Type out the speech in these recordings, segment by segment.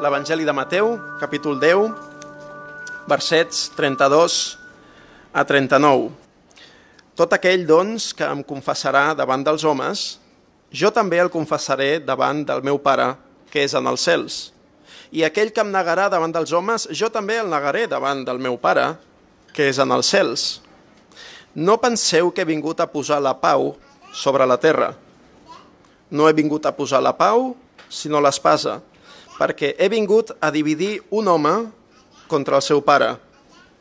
l'Evangeli de Mateu, capítol 10, versets 32 a 39. Tot aquell, doncs, que em confessarà davant dels homes, jo també el confessaré davant del meu Pare, que és en els cels. I aquell que em negarà davant dels homes, jo també el negaré davant del meu Pare, que és en els cels. No penseu que he vingut a posar la pau sobre la terra. No he vingut a posar la pau, sinó l'espasa, perquè he vingut a dividir un home contra el seu pare,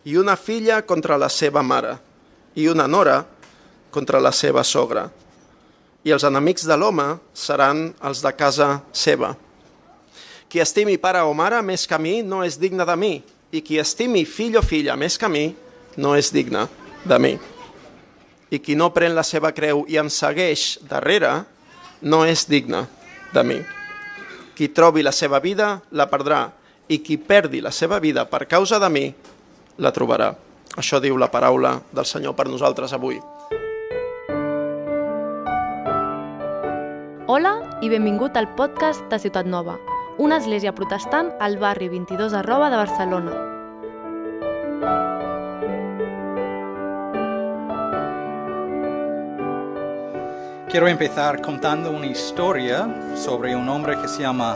i una filla contra la seva mare, i una nora contra la seva sogra. I els enemics de l'home seran els de casa seva. Qui estimi pare o mare més que a mi no és digne de mi, i qui estimi fill o filla més que a mi no és digne de mi. I qui no pren la seva creu i em segueix darrere no és digne de mi. Qui trobi la seva vida la perdrà, i qui perdi la seva vida per causa de mi la trobarà. Això diu la paraula del Senyor per nosaltres avui. Hola i benvingut al podcast de Ciutat Nova, una església protestant al barri 22 arroba de Barcelona. Quiero empezar contando una historia sobre un hombre que se llama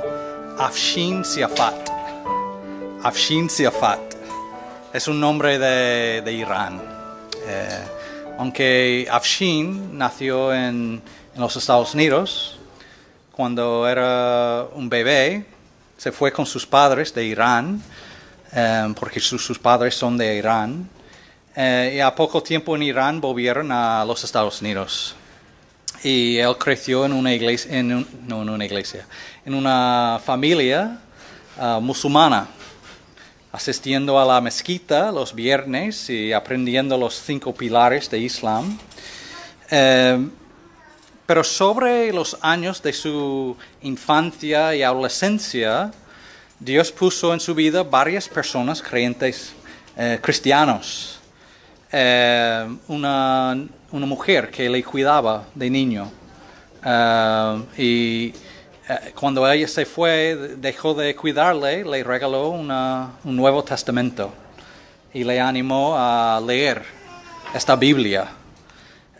Afshin Siafat. Afshin Siafat es un nombre de, de Irán. Eh, aunque Afshin nació en, en, los Estados Unidos, cuando era un bebé, se fue con sus padres de Irán, eh, porque sus, sus, padres son de Irán, eh, y a poco tiempo en Irán volvieron a los Estados Unidos y él creció en una iglesia, en no en una iglesia, en una familia uh, musulmana, asistiendo a la mezquita los viernes y aprendiendo los cinco pilares de Islam. Eh, pero sobre los años de su infancia y adolescencia, Dios puso en su vida varias personas creyentes eh, cristianos. Eh, una una mujer que le cuidaba de niño. Uh, y uh, cuando ella se fue, dejó de cuidarle, le regaló un Nuevo Testamento y le animó a leer esta Biblia.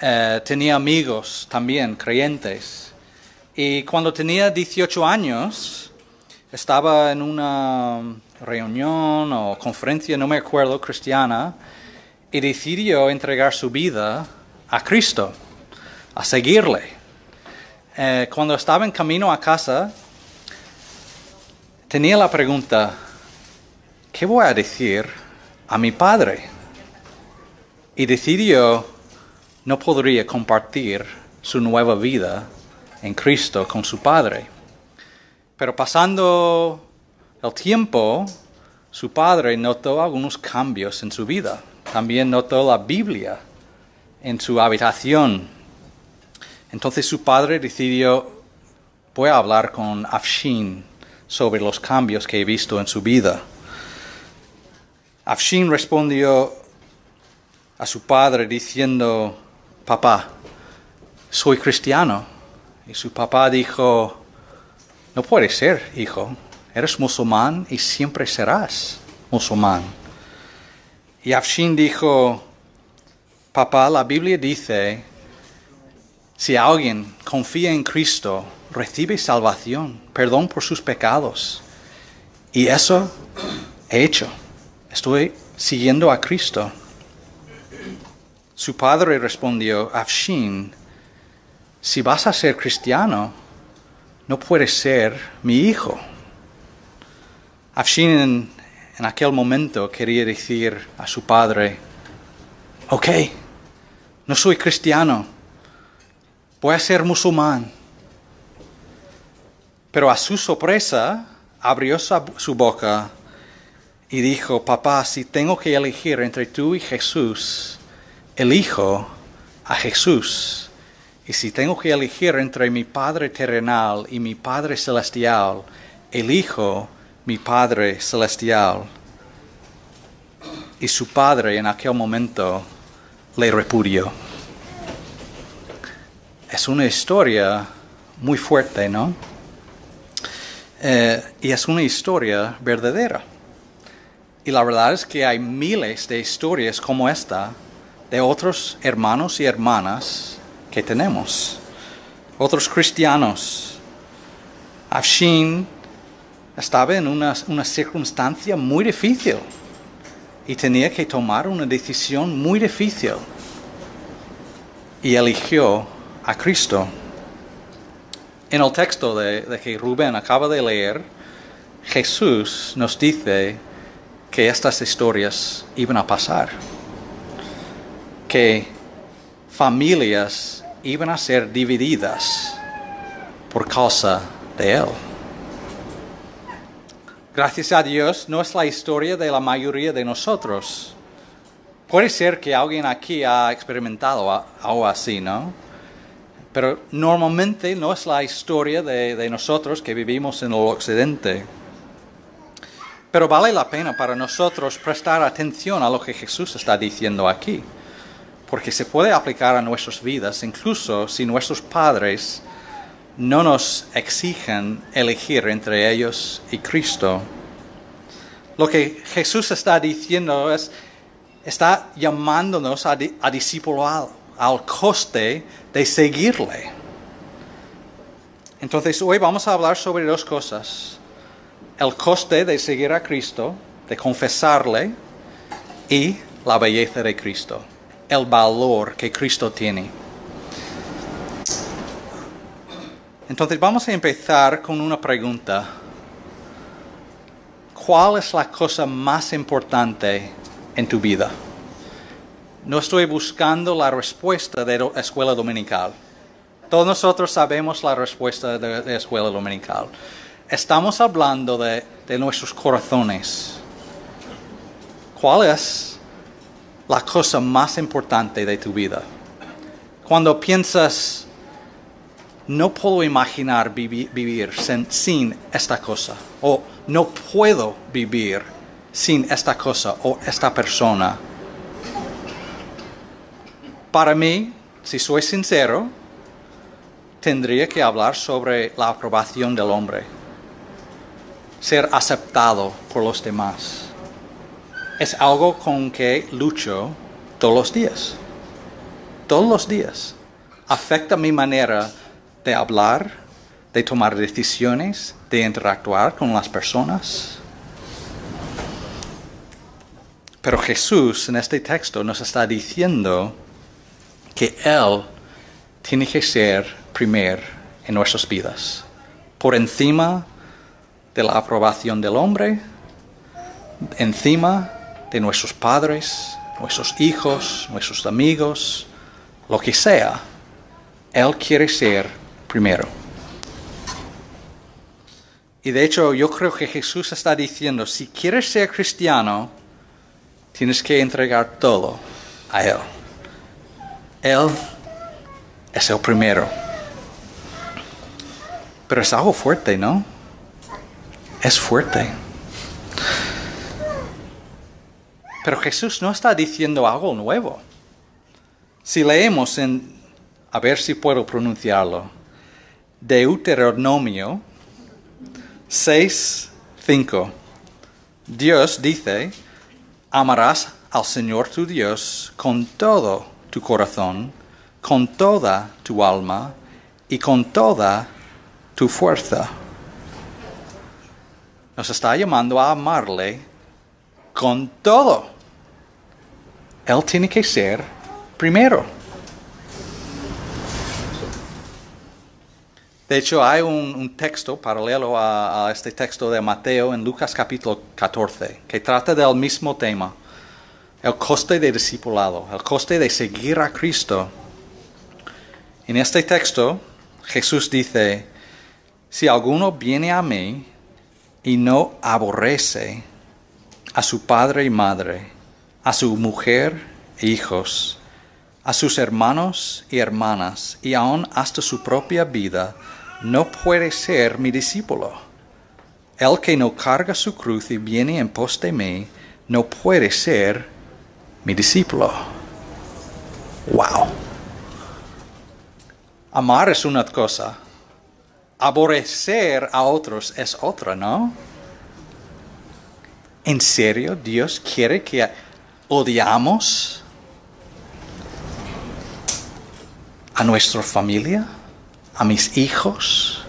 Uh, tenía amigos también, creyentes. Y cuando tenía 18 años, estaba en una reunión o conferencia, no me acuerdo, cristiana, y decidió entregar su vida a Cristo, a seguirle. Eh, cuando estaba en camino a casa, tenía la pregunta, ¿qué voy a decir a mi padre? Y decidió, no podría compartir su nueva vida en Cristo con su padre. Pero pasando el tiempo, su padre notó algunos cambios en su vida. También notó la Biblia en su habitación. Entonces su padre decidió, voy a hablar con Afshin sobre los cambios que he visto en su vida. Afshin respondió a su padre diciendo, papá, soy cristiano. Y su papá dijo, no puede ser, hijo, eres musulmán y siempre serás musulmán. Y Afshin dijo, Papá, la Biblia dice, si alguien confía en Cristo, recibe salvación, perdón por sus pecados. Y eso he hecho. Estoy siguiendo a Cristo. Su padre respondió, Afshin, si vas a ser cristiano, no puedes ser mi hijo. Afshin en, en aquel momento quería decir a su padre, ok, no soy cristiano, voy a ser musulmán. Pero a su sorpresa abrió su boca y dijo, papá, si tengo que elegir entre tú y Jesús, elijo a Jesús. Y si tengo que elegir entre mi Padre terrenal y mi Padre celestial, elijo mi Padre celestial. Y su padre en aquel momento le repudió. Es una historia muy fuerte, ¿no? Eh, y es una historia verdadera. Y la verdad es que hay miles de historias como esta de otros hermanos y hermanas que tenemos, otros cristianos. Afshin estaba en una, una circunstancia muy difícil y tenía que tomar una decisión muy difícil. Y eligió a Cristo. En el texto de, que Rubén acaba de leer, Jesús nos dice que estas historias iban a pasar, que familias iban a ser divididas por causa de Él. Gracias a Dios no es la historia de la mayoría de nosotros. Puede ser que alguien aquí ha experimentado algo así, ¿no? Pero normalmente no es la historia de, de nosotros que vivimos en el occidente. Pero vale la pena para nosotros prestar atención a lo que Jesús está diciendo aquí, porque se puede aplicar a nuestras vidas, incluso si nuestros padres no nos exigen elegir entre ellos y Cristo. Lo que Jesús está diciendo es, está llamándonos a, a discipular al coste de seguirle. Entonces hoy vamos a hablar sobre dos cosas. El coste de seguir a Cristo, de confesarle, y la belleza de Cristo, el valor que Cristo tiene. Entonces vamos a empezar con una pregunta. ¿Cuál es la cosa más importante en tu vida? No estoy buscando la respuesta de la escuela dominical. Todos nosotros sabemos la respuesta de la escuela dominical. Estamos hablando de, de nuestros corazones. ¿Cuál es la cosa más importante de tu vida? Cuando piensas, no puedo imaginar vivir, sin, esta cosa, o no puedo vivir sin esta cosa o esta persona. Para mí, si soy sincero, tendría que hablar sobre la aprobación del hombre, ser aceptado por los demás. Es algo con que lucho todos los días, todos los días. Afecta mi manera de hablar, de tomar decisiones, de interactuar con las personas. Pero Jesús en este texto nos está diciendo que Él tiene que ser primer en nuestras vidas, por encima de la aprobación del hombre, encima de nuestros padres, nuestros hijos, nuestros amigos, lo que sea. Él quiere ser primero. Y de hecho yo creo que Jesús está diciendo, si quieres ser cristiano, tienes que entregar todo a Él. Él es el primero. Pero es algo fuerte, ¿no? Es fuerte. Pero Jesús no está diciendo algo nuevo. Si leemos en, a ver si puedo pronunciarlo, Deuteronomio 6, 5. Dios dice, amarás al Señor tu Dios con todo tu corazón, con toda tu alma y con toda tu fuerza. Nos está llamando a amarle con todo. Él tiene que ser primero. De hecho, hay un, texto paralelo a, a, este texto de Mateo en Lucas capítulo 14 que trata del mismo tema, el coste de discipulado, el coste de seguir a Cristo. En este texto, Jesús dice, si alguno viene a mí y no aborrece a su padre y madre, a su mujer e hijos, a sus hermanos y hermanas, y aun hasta su propia vida, no puede ser mi discípulo. El que no carga su cruz y viene en pos de mí, no puede ser mi discípulo. Wow. Amar es una cosa, aborrecer a otros es otra, ¿no? ¿En serio Dios quiere que odiamos a nuestra familia, a mis hijos?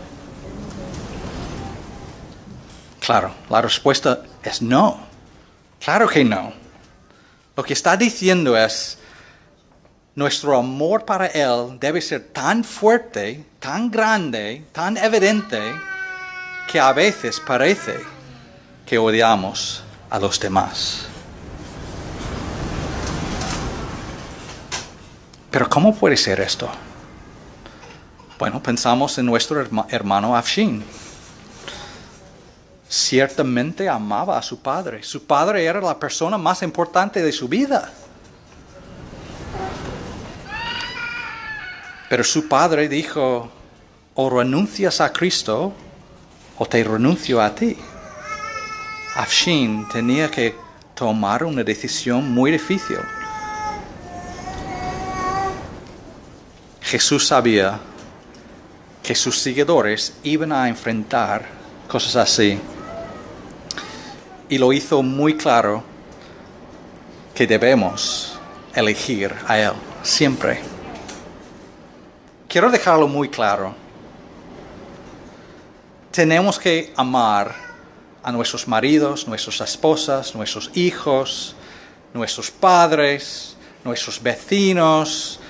Claro, la respuesta es no. Claro que no. Lo que está diciendo es, nuestro amor para Él debe ser tan fuerte, tan grande, tan evidente, que a veces parece que odiamos a los demás. Pero ¿cómo puede ser esto? Bueno, pensamos en nuestro hermano Afshin. Ciertamente amaba a su padre. Su padre era la persona más importante de su vida. Pero su padre dijo, o renuncias a Cristo o te renuncio a ti. Afshin tenía que tomar una decisión muy difícil. Jesús sabía que sus seguidores iban a enfrentar cosas así. Y lo hizo muy claro que debemos elegir a Él siempre quiero dejarlo muy claro. Tenemos que amar a nuestros maridos, nuestras esposas, nuestros hijos, nuestros padres, nuestros vecinos,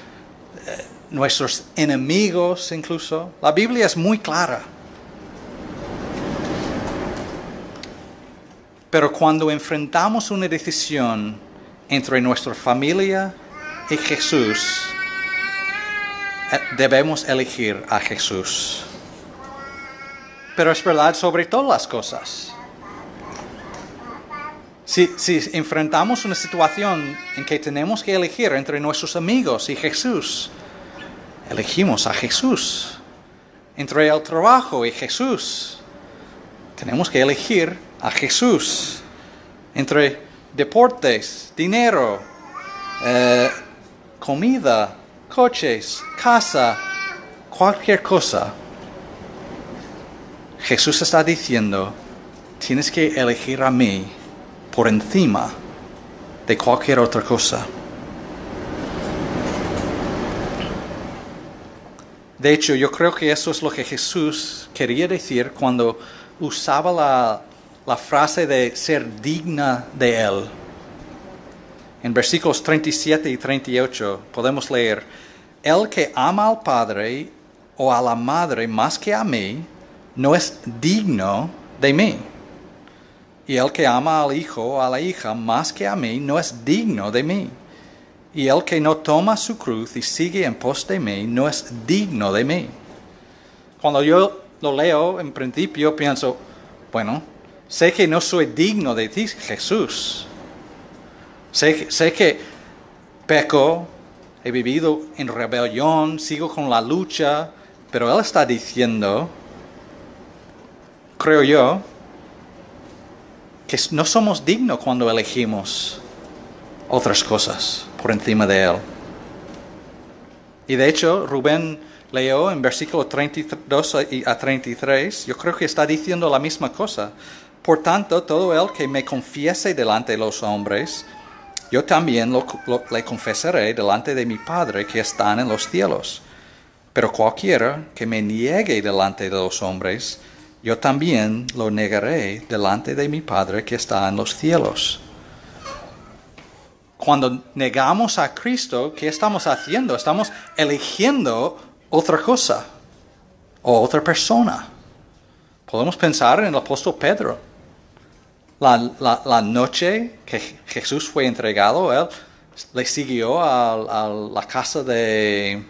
eh, nuestros enemigos incluso. La Biblia es muy clara. Pero cuando enfrentamos una decisión entre nuestra familia y Jesús, eh, debemos elegir a Jesús. Pero es verdad sobre todas las cosas. Si, enfrentamos una situación en que tenemos que elegir entre nuestros amigos y Jesús, elegimos a Jesús. Entre el trabajo y Jesús, tenemos que elegir a Jesús. Entre deportes, dinero, eh, comida, coches, casa, cualquier cosa. Jesús está diciendo, tienes que elegir a mí por encima de cualquier otra cosa. De hecho, yo creo que eso es lo que Jesús quería decir cuando usaba la, frase de ser digna de Él. En versículos 37 y 38 podemos leer, el que ama al Padre o a la Madre más que a mí, no es digno de mí. Y el que ama al Hijo o a la hija más que a mí, no es digno de mí. Y el que no toma su cruz y sigue en pos de mí, no es digno de mí. Cuando yo lo leo, en principio pienso, bueno, sé que no soy digno de ti, Jesús. Sé, sé que peco, he vivido en rebelión, sigo con la lucha, pero Él está diciendo, creo yo, que no somos dignos cuando elegimos otras cosas por encima de Él. Y de hecho, Rubén leyó en versículo 32 a 33, yo creo que está diciendo la misma cosa. Por tanto, todo el que me confiese delante de los hombres, yo también le confesaré delante de mi Padre que está en los cielos. Pero cualquiera que me niegue delante de los hombres, yo también lo negaré delante de mi Padre que está en los cielos. Cuando negamos a Cristo, ¿qué estamos haciendo? Estamos eligiendo otra cosa o otra persona. Podemos pensar en el apóstol Pedro la, noche que Jesús fue entregado, él le siguió a, la casa de,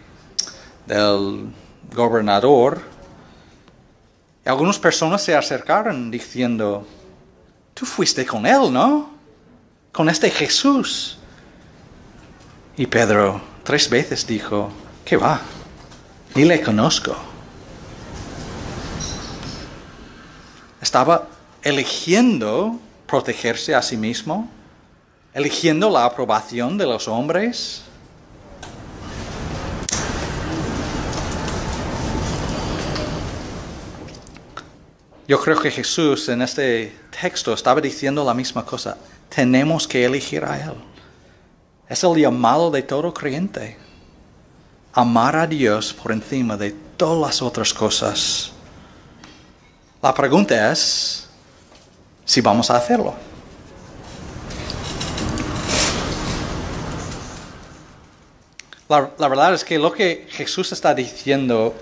del gobernador. Y algunas personas se acercaron diciendo, tú fuiste con él, ¿no? Con este Jesús. Y Pedro tres veces dijo, ¿qué va? Ni le conozco. Estaba eligiendo protegerse a sí mismo, eligiendo la aprobación de los hombres. Yo creo que Jesús en este texto estaba diciendo la misma cosa. Tenemos que elegir a Él. Es el llamado de todo creyente. Amar a Dios por encima de todas las otras cosas. La pregunta es si vamos a hacerlo. La, verdad es que lo que Jesús está diciendo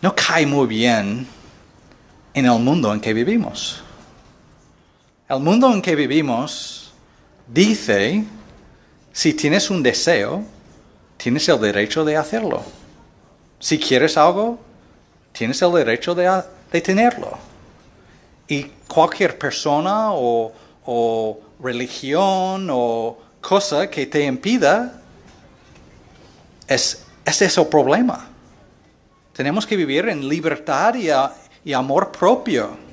no cae muy bien en el mundo en que vivimos. El mundo en que vivimos dice, si tienes un deseo, tienes el derecho de hacerlo. Si quieres algo, tienes el derecho de, tenerlo. Y cualquier persona o, religión o cosa que te impida es, es ese el problema. Tenemos que vivir en libertad y amor propio.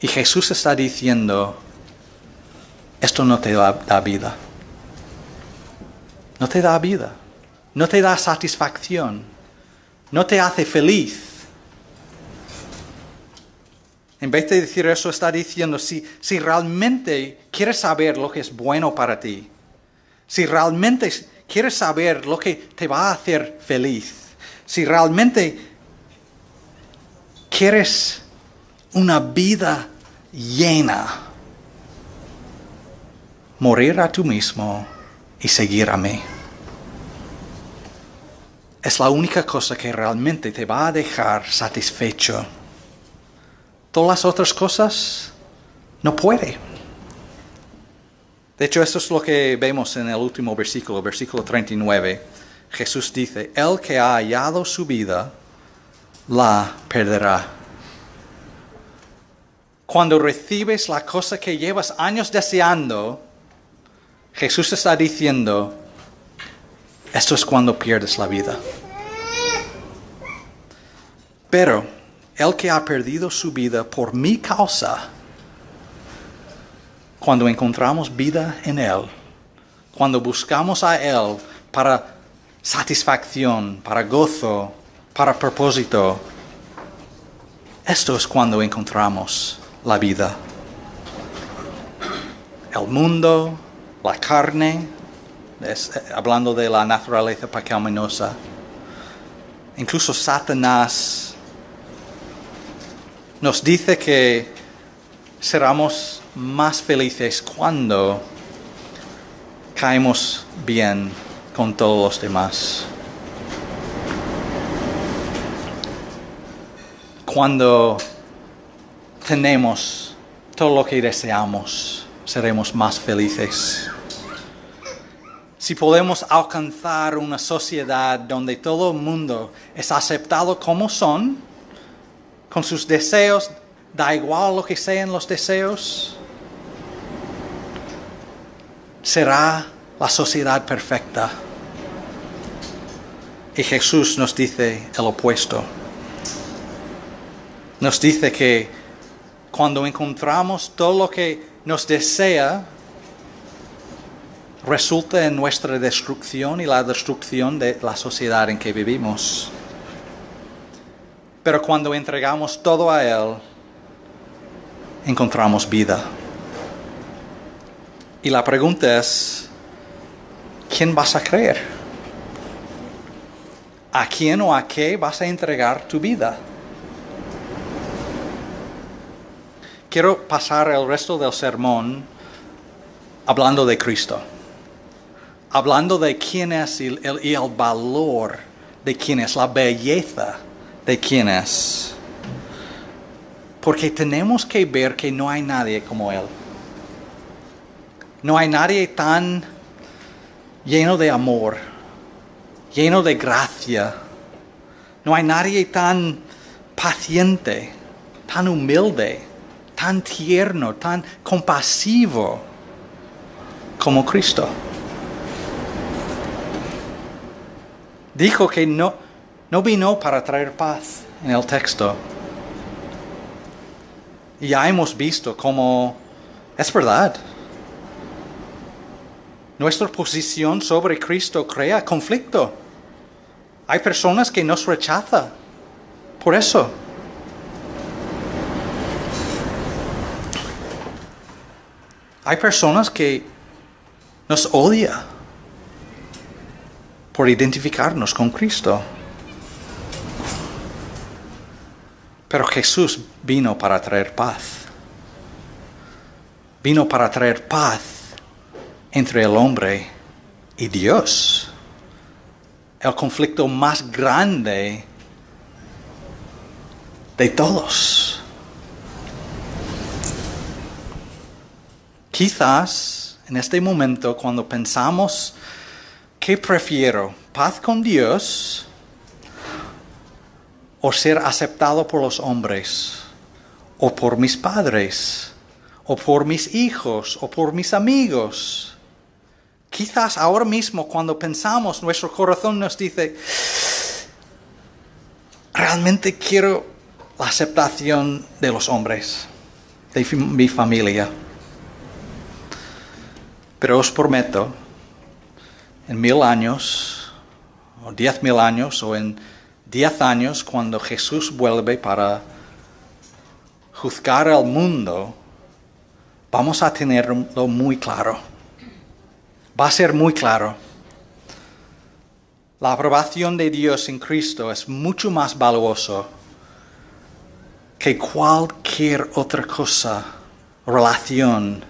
Y Jesús está diciendo, esto no te da, da vida. No te da vida. No te da satisfacción. No te hace feliz. En vez de decir eso, está diciendo, si, si realmente quieres saber lo que es bueno para ti, si realmente quieres saber lo que te va a hacer feliz, si realmente quieres una vida llena, morir a tú mismo y seguir a mí. Es la única cosa que realmente te va a dejar satisfecho. Todas las otras cosas no puede. De hecho, eso es lo que vemos en el último versículo, versículo 39. Jesús dice, el que ha hallado su vida, la perderá. Cuando recibes la cosa que llevas años deseando, Jesús está diciendo, esto es cuando pierdes la vida. Pero el que ha perdido su vida por mi causa, cuando encontramos vida en Él, cuando buscamos a Él para satisfacción, para gozo, para propósito, esto es cuando encontramos la vida. El mundo, la carne, eh, hablando de la naturaleza pecaminosa, incluso Satanás nos dice que seremos más felices cuando caemos bien con todos los demás. Cuando tenemos todo lo que deseamos, seremos más felices. Si podemos alcanzar una sociedad donde todo el mundo es aceptado como son, con sus deseos, da igual lo que sean los deseos, será la sociedad perfecta. Y Jesús nos dice el opuesto. Nos dice que cuando encontramos todo lo que nos desea, resulta en nuestra destrucción y la destrucción de la sociedad en que vivimos. Pero cuando entregamos todo a Él, encontramos vida. Y la pregunta es, ¿quién vas a creer? ¿A quién o a qué vas a entregar tu vida? Quiero pasar el resto del sermón hablando de Cristo, hablando de quién es y el, y el valor de quién es, la belleza de quién es. Porque tenemos que ver que no hay nadie como Él. No hay nadie tan lleno de amor, lleno de gracia. No hay nadie tan paciente, tan humilde, tan tierno, tan compasivo como Cristo. Dijo que no, no vino para traer paz en el texto. Y ya hemos visto cómo es verdad. Nuestra posición sobre Cristo crea conflicto. Hay personas que nos rechazan por eso. Hay personas que nos odian por identificarnos con Cristo. Pero Jesús vino para traer paz. Vino para traer paz entre el hombre y Dios. El conflicto más grande de todos. Quizás en este momento cuando pensamos ¿qué prefiero? ¿Paz con Dios o ser aceptado por los hombres o por mis padres o por mis hijos o por mis amigos? Quizás ahora mismo cuando pensamos, nuestro corazón nos dice, realmente quiero la aceptación de los hombres, de mi familia. Pero os prometo, en mil años, o diez mil años, o en diez años, cuando Jesús vuelve para juzgar al mundo, vamos a tenerlo muy claro va a ser muy claro. La aprobación de Dios en Cristo es mucho más valioso que cualquier otra cosa, relación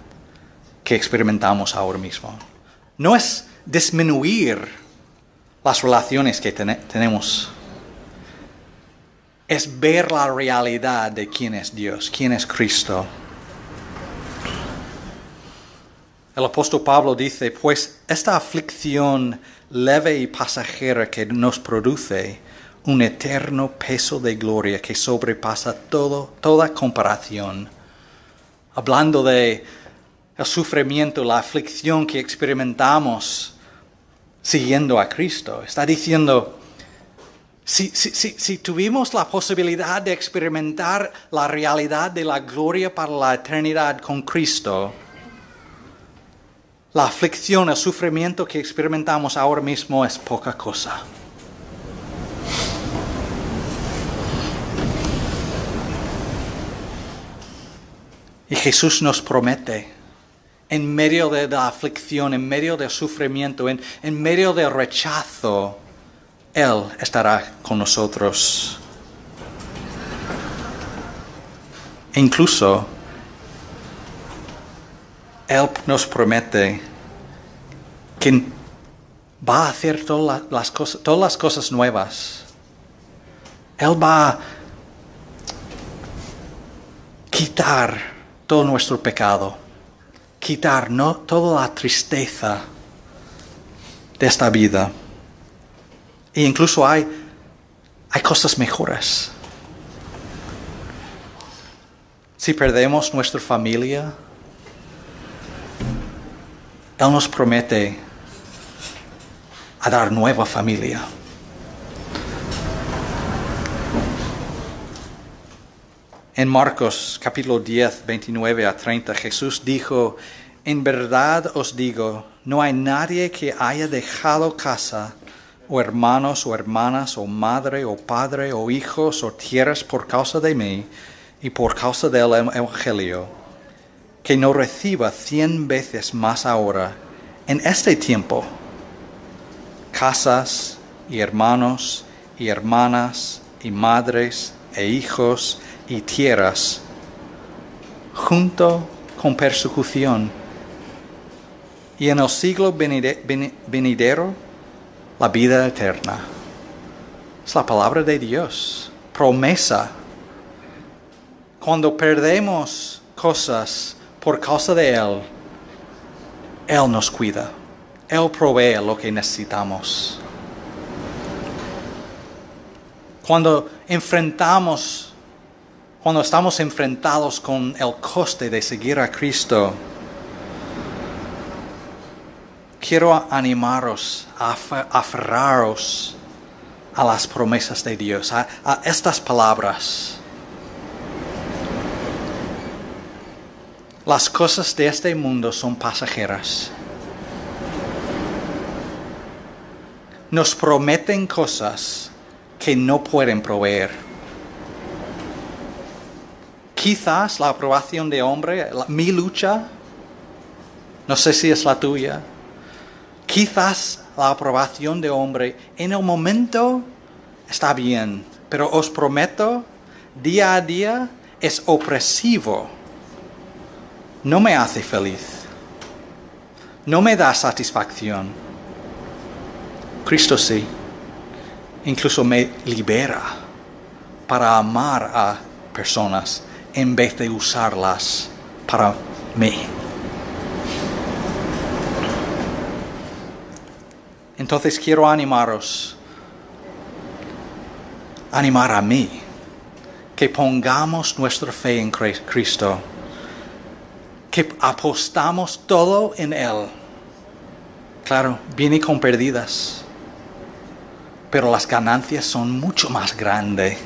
que experimentamos ahora mismo. No es disminuir las relaciones que tenemos, es ver la realidad de quién es Dios, quién es Cristo. El apóstol Pablo dice, pues esta aflicción leve y pasajera que nos produce un eterno peso de gloria que sobrepasa todo, toda comparación. Hablando de el sufrimiento, la aflicción que experimentamos siguiendo a Cristo. Está diciendo, si, si, tuvimos la posibilidad de experimentar la realidad de la gloria para la eternidad con Cristo, la aflicción, el sufrimiento que experimentamos ahora mismo es poca cosa. Y Jesús nos promete, en medio de la aflicción, en medio del sufrimiento, en, en medio del rechazo, Él estará con nosotros. E incluso él nos promete que va a hacer todas las, cosas, todas las cosas nuevas. Él va a quitar todo nuestro pecado, quitar ¿no? toda la tristeza de esta vida. E incluso hay, hay cosas mejores. Si perdemos nuestra familia, él nos promete a dar nueva familia. En Marcos capítulo 10, 29 a 30, Jesús dijo, en verdad os digo, no hay nadie que haya dejado casa, o hermanos, o hermanas, o madre, o padre, o hijos, o tierras por causa de mí y por causa del Evangelio que no reciba cien veces más ahora en este tiempo. Casas y hermanos y hermanas y madres e hijos y tierras junto con persecución y en el siglo venidero la vida eterna. Es la palabra de Dios, promesa. Cuando perdemos cosas por causa de Él, Él nos cuida. Él provee lo que necesitamos. Cuando enfrentamos, cuando estamos enfrentados con el coste de seguir a Cristo, quiero animaros a aferraros a las promesas de Dios, a, a estas palabras. Las cosas de este mundo son pasajeras. nos prometen cosas que no pueden proveer. Quizás la aprobación de hombre, mi lucha, no sé si es la tuya, quizás la aprobación de hombre en el momento está bien, pero os prometo, día a día es opresivo. No me hace feliz. No me da satisfacción. Cristo sí. Incluso me libera para amar a personas en vez de usarlas para mí. Entonces quiero animaros, animar a mí, que pongamos nuestra fe en Cri- Cristo, que apostamos todo en Él. Claro, viene con perdidas, pero las ganancias son mucho más grandes.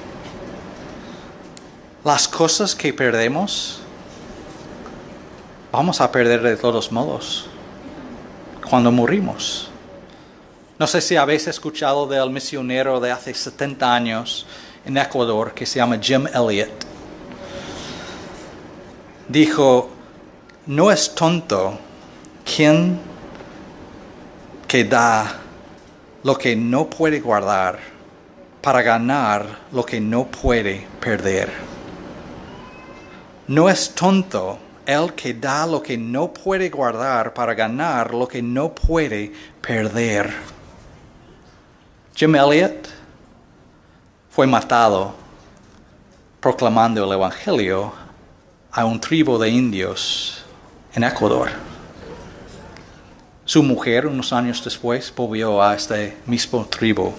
Las cosas que perdemos, vamos a perder de todos modos cuando morimos. No sé si habéis escuchado del misionero de hace 70 años en Ecuador que se llama Jim Elliot. Dijo, no es tonto quien que da lo que no puede guardar para ganar lo que no puede perder. No es tonto el que da lo que no puede guardar para ganar lo que no puede perder. Jim Elliot fue matado proclamando el Evangelio a un tribu de indios en Ecuador. Su mujer, unos años después, volvió a este mismo tribu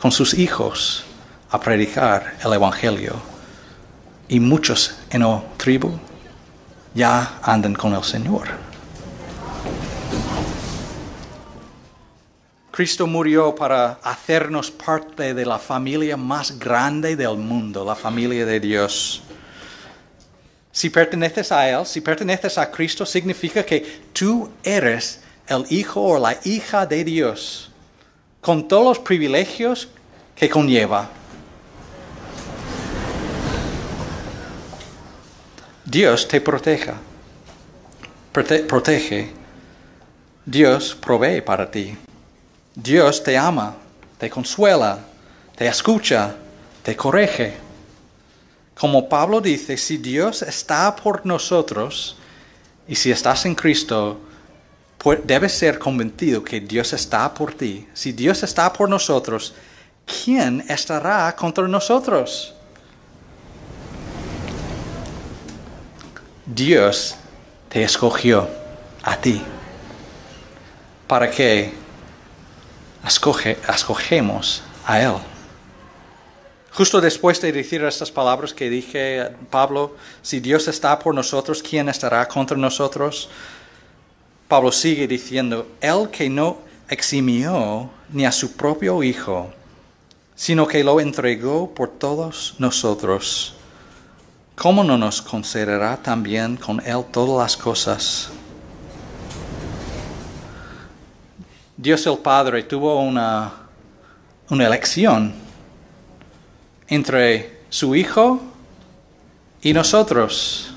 con sus hijos a predicar el Evangelio. Y muchos en la tribu ya andan con el Señor. Cristo murió para hacernos parte de la familia más grande del mundo, la familia de Dios. Si perteneces a Él, si perteneces a Cristo, significa que tú eres el hijo o la hija de Dios, con todos los privilegios que conlleva. Dios te proteja, prote- protege. Dios provee para ti. Dios te ama, te consuela, te escucha, te corrige. Como Pablo dice, si Dios está por nosotros y si estás en Cristo, debes ser convencido que Dios está por ti. Si Dios está por nosotros, ¿quién estará contra nosotros? Dios te escogió a ti para que escoge, escogemos a Él. Justo después de decir estas palabras que dije, Pablo, si Dios está por nosotros, ¿quién estará contra nosotros? Pablo sigue diciendo, Él que no eximió ni a su propio Hijo, sino que lo entregó por todos nosotros, ¿cómo no nos concederá también con Él todas las cosas? Dios el Padre tuvo una, una elección entre su Hijo y nosotros.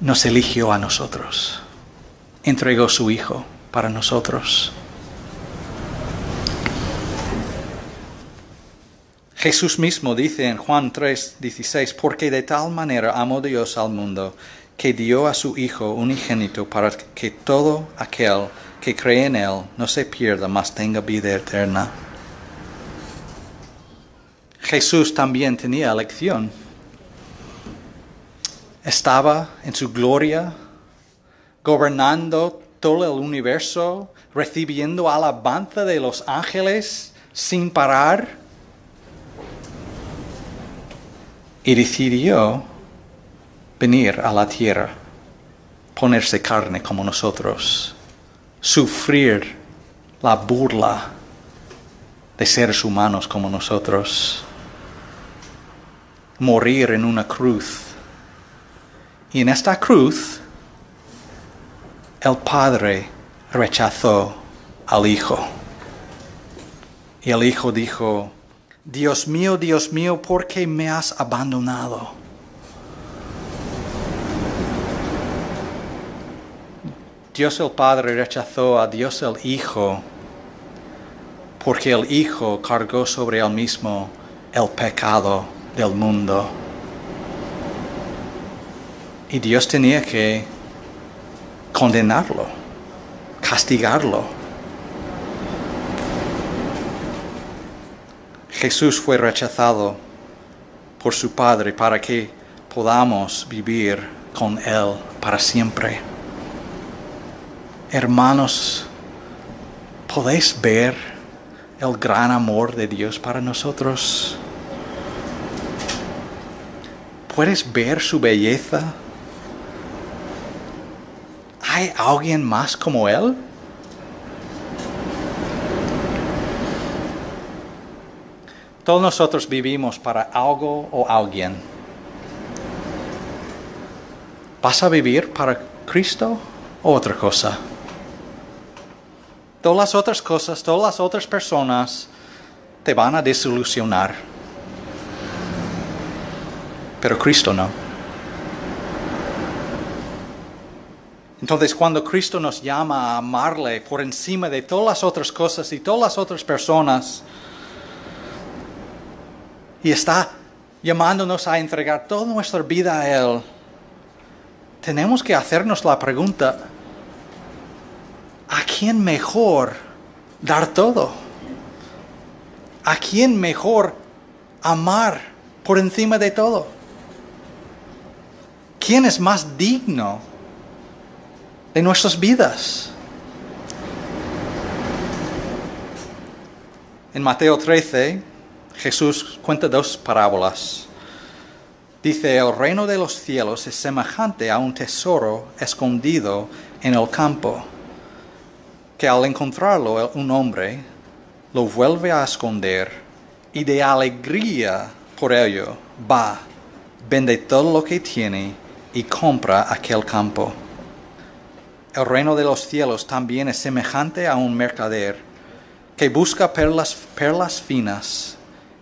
Nos eligió a nosotros. Entregó su Hijo para nosotros. Jesús mismo dice en Juan 3, 16, porque de tal manera amó Dios al mundo, que dio a su Hijo unigénito para que todo aquel que cree en Él no se pierda, mas tenga vida eterna. Jesús también tenía elección. Estaba en su gloria, gobernando todo el universo, recibiendo alabanza de los ángeles sin parar. Y decidió venir a la tierra, ponerse carne como nosotros, sufrir la burla de seres humanos como nosotros, morir en una cruz. Y en esta cruz, el Padre rechazó al Hijo. Y el Hijo dijo, Dios mío, Dios mío, ¿por qué me has abandonado? Dios el Padre rechazó a Dios el Hijo porque el Hijo cargó sobre él mismo el pecado del mundo. Y Dios tenía que condenarlo, castigarlo. Jesús fue rechazado por su Padre para que podamos vivir con Él para siempre. Hermanos, ¿podéis ver el gran amor de Dios para nosotros? ¿Puedes ver su belleza? ¿Hay alguien más como Él? Todos nosotros vivimos para algo o alguien. ¿Vas a vivir para Cristo o otra cosa? Todas las otras cosas, todas las otras personas te van a desilusionar. Pero Cristo no. Entonces cuando Cristo nos llama a amarle por encima de todas las otras cosas y todas las otras personas, y está llamándonos a entregar toda nuestra vida a Él, tenemos que hacernos la pregunta, ¿a quién mejor dar todo? ¿A quién mejor amar por encima de todo? ¿Quién es más digno de nuestras vidas? En Mateo 13, Jesús cuenta dos parábolas. Dice, el reino de los cielos es semejante a un tesoro escondido en el campo, que al encontrarlo un hombre lo vuelve a esconder y de alegría por ello va, vende todo lo que tiene y compra aquel campo. El reino de los cielos también es semejante a un mercader que busca perlas, perlas finas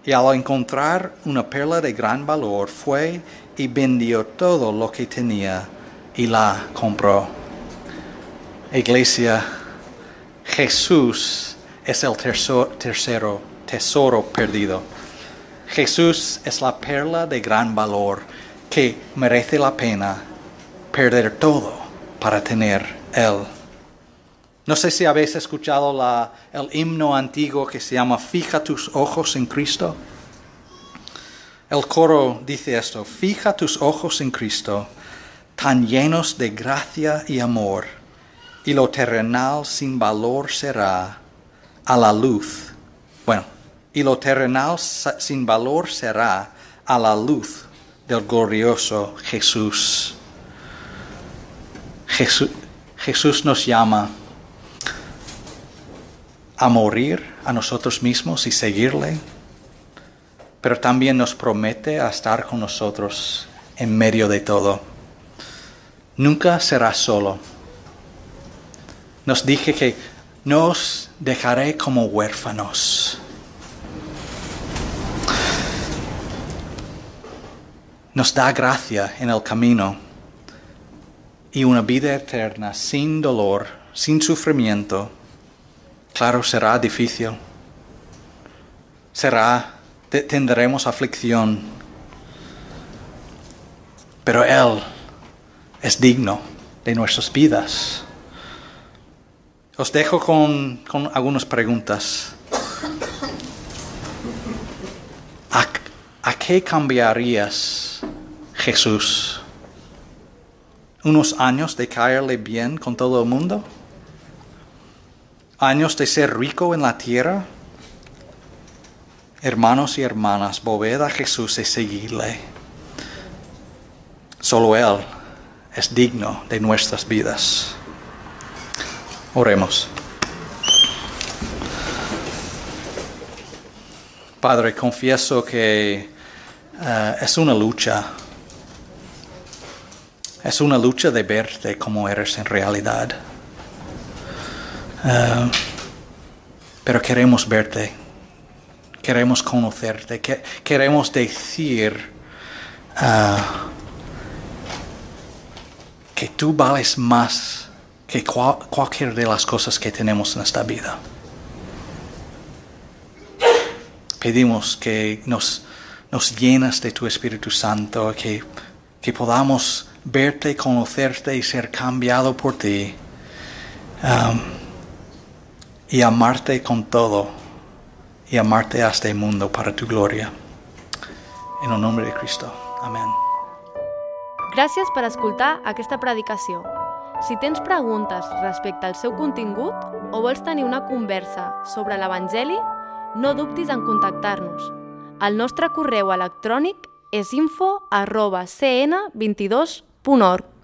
y al encontrar una perla de gran valor fue y vendió todo lo que tenía y la compró. Iglesia, Jesús es el tercero tesoro perdido. Jesús es la perla de gran valor que merece la pena perder todo para tener Él. No sé si habéis escuchado el himno antiguo que se llama Fija tus ojos en Cristo. El coro dice esto, fija tus ojos en Cristo, tan llenos de gracia y amor, y lo terrenal sin valor será a la luz. Bueno, y lo terrenal sin valor será a la luz del glorioso Jesús. Jesús, Jesús nos llama a morir a nosotros mismos y seguirle, pero también nos promete a estar con nosotros en medio de todo. Nunca será solo. Nos dije que no os dejaré como huérfanos. Nos da gracia en el camino y una vida eterna sin dolor, sin sufrimiento. Claro, será difícil. Será, te- tendremos aflicción. Pero Él es digno de nuestras vidas. Os dejo con, con algunas preguntas. ¿A, a qué cambiarías, Jesús? ¿Unos años de caerle bien con todo el mundo? ¿Años de ser rico en la tierra? Hermanos y hermanas, volved a Jesús y seguirle. Solo Él es digno de nuestras vidas. Oremos. Padre, confieso que eh, es una lucha. Es una lucha de verte como eres en realidad. Eh, pero queremos verte, queremos conocerte, que, queremos decir ah, que tú vales más que cual, cualquier de las cosas que tenemos en esta vida. Pedimos que nos, nos llenas de tu Espíritu Santo, que, que podamos verte, conocerte y ser cambiado por ti. Um, y amarte con todo y amarte a este mundo para tu gloria. En el nombre de Cristo. Amén. Gràcies per escoltar aquesta predicació. Si tens preguntes respecte al seu contingut o vols tenir una conversa sobre l'Evangeli, no dubtis en contactar-nos. El nostre correu electrònic és info arroba cn22.org.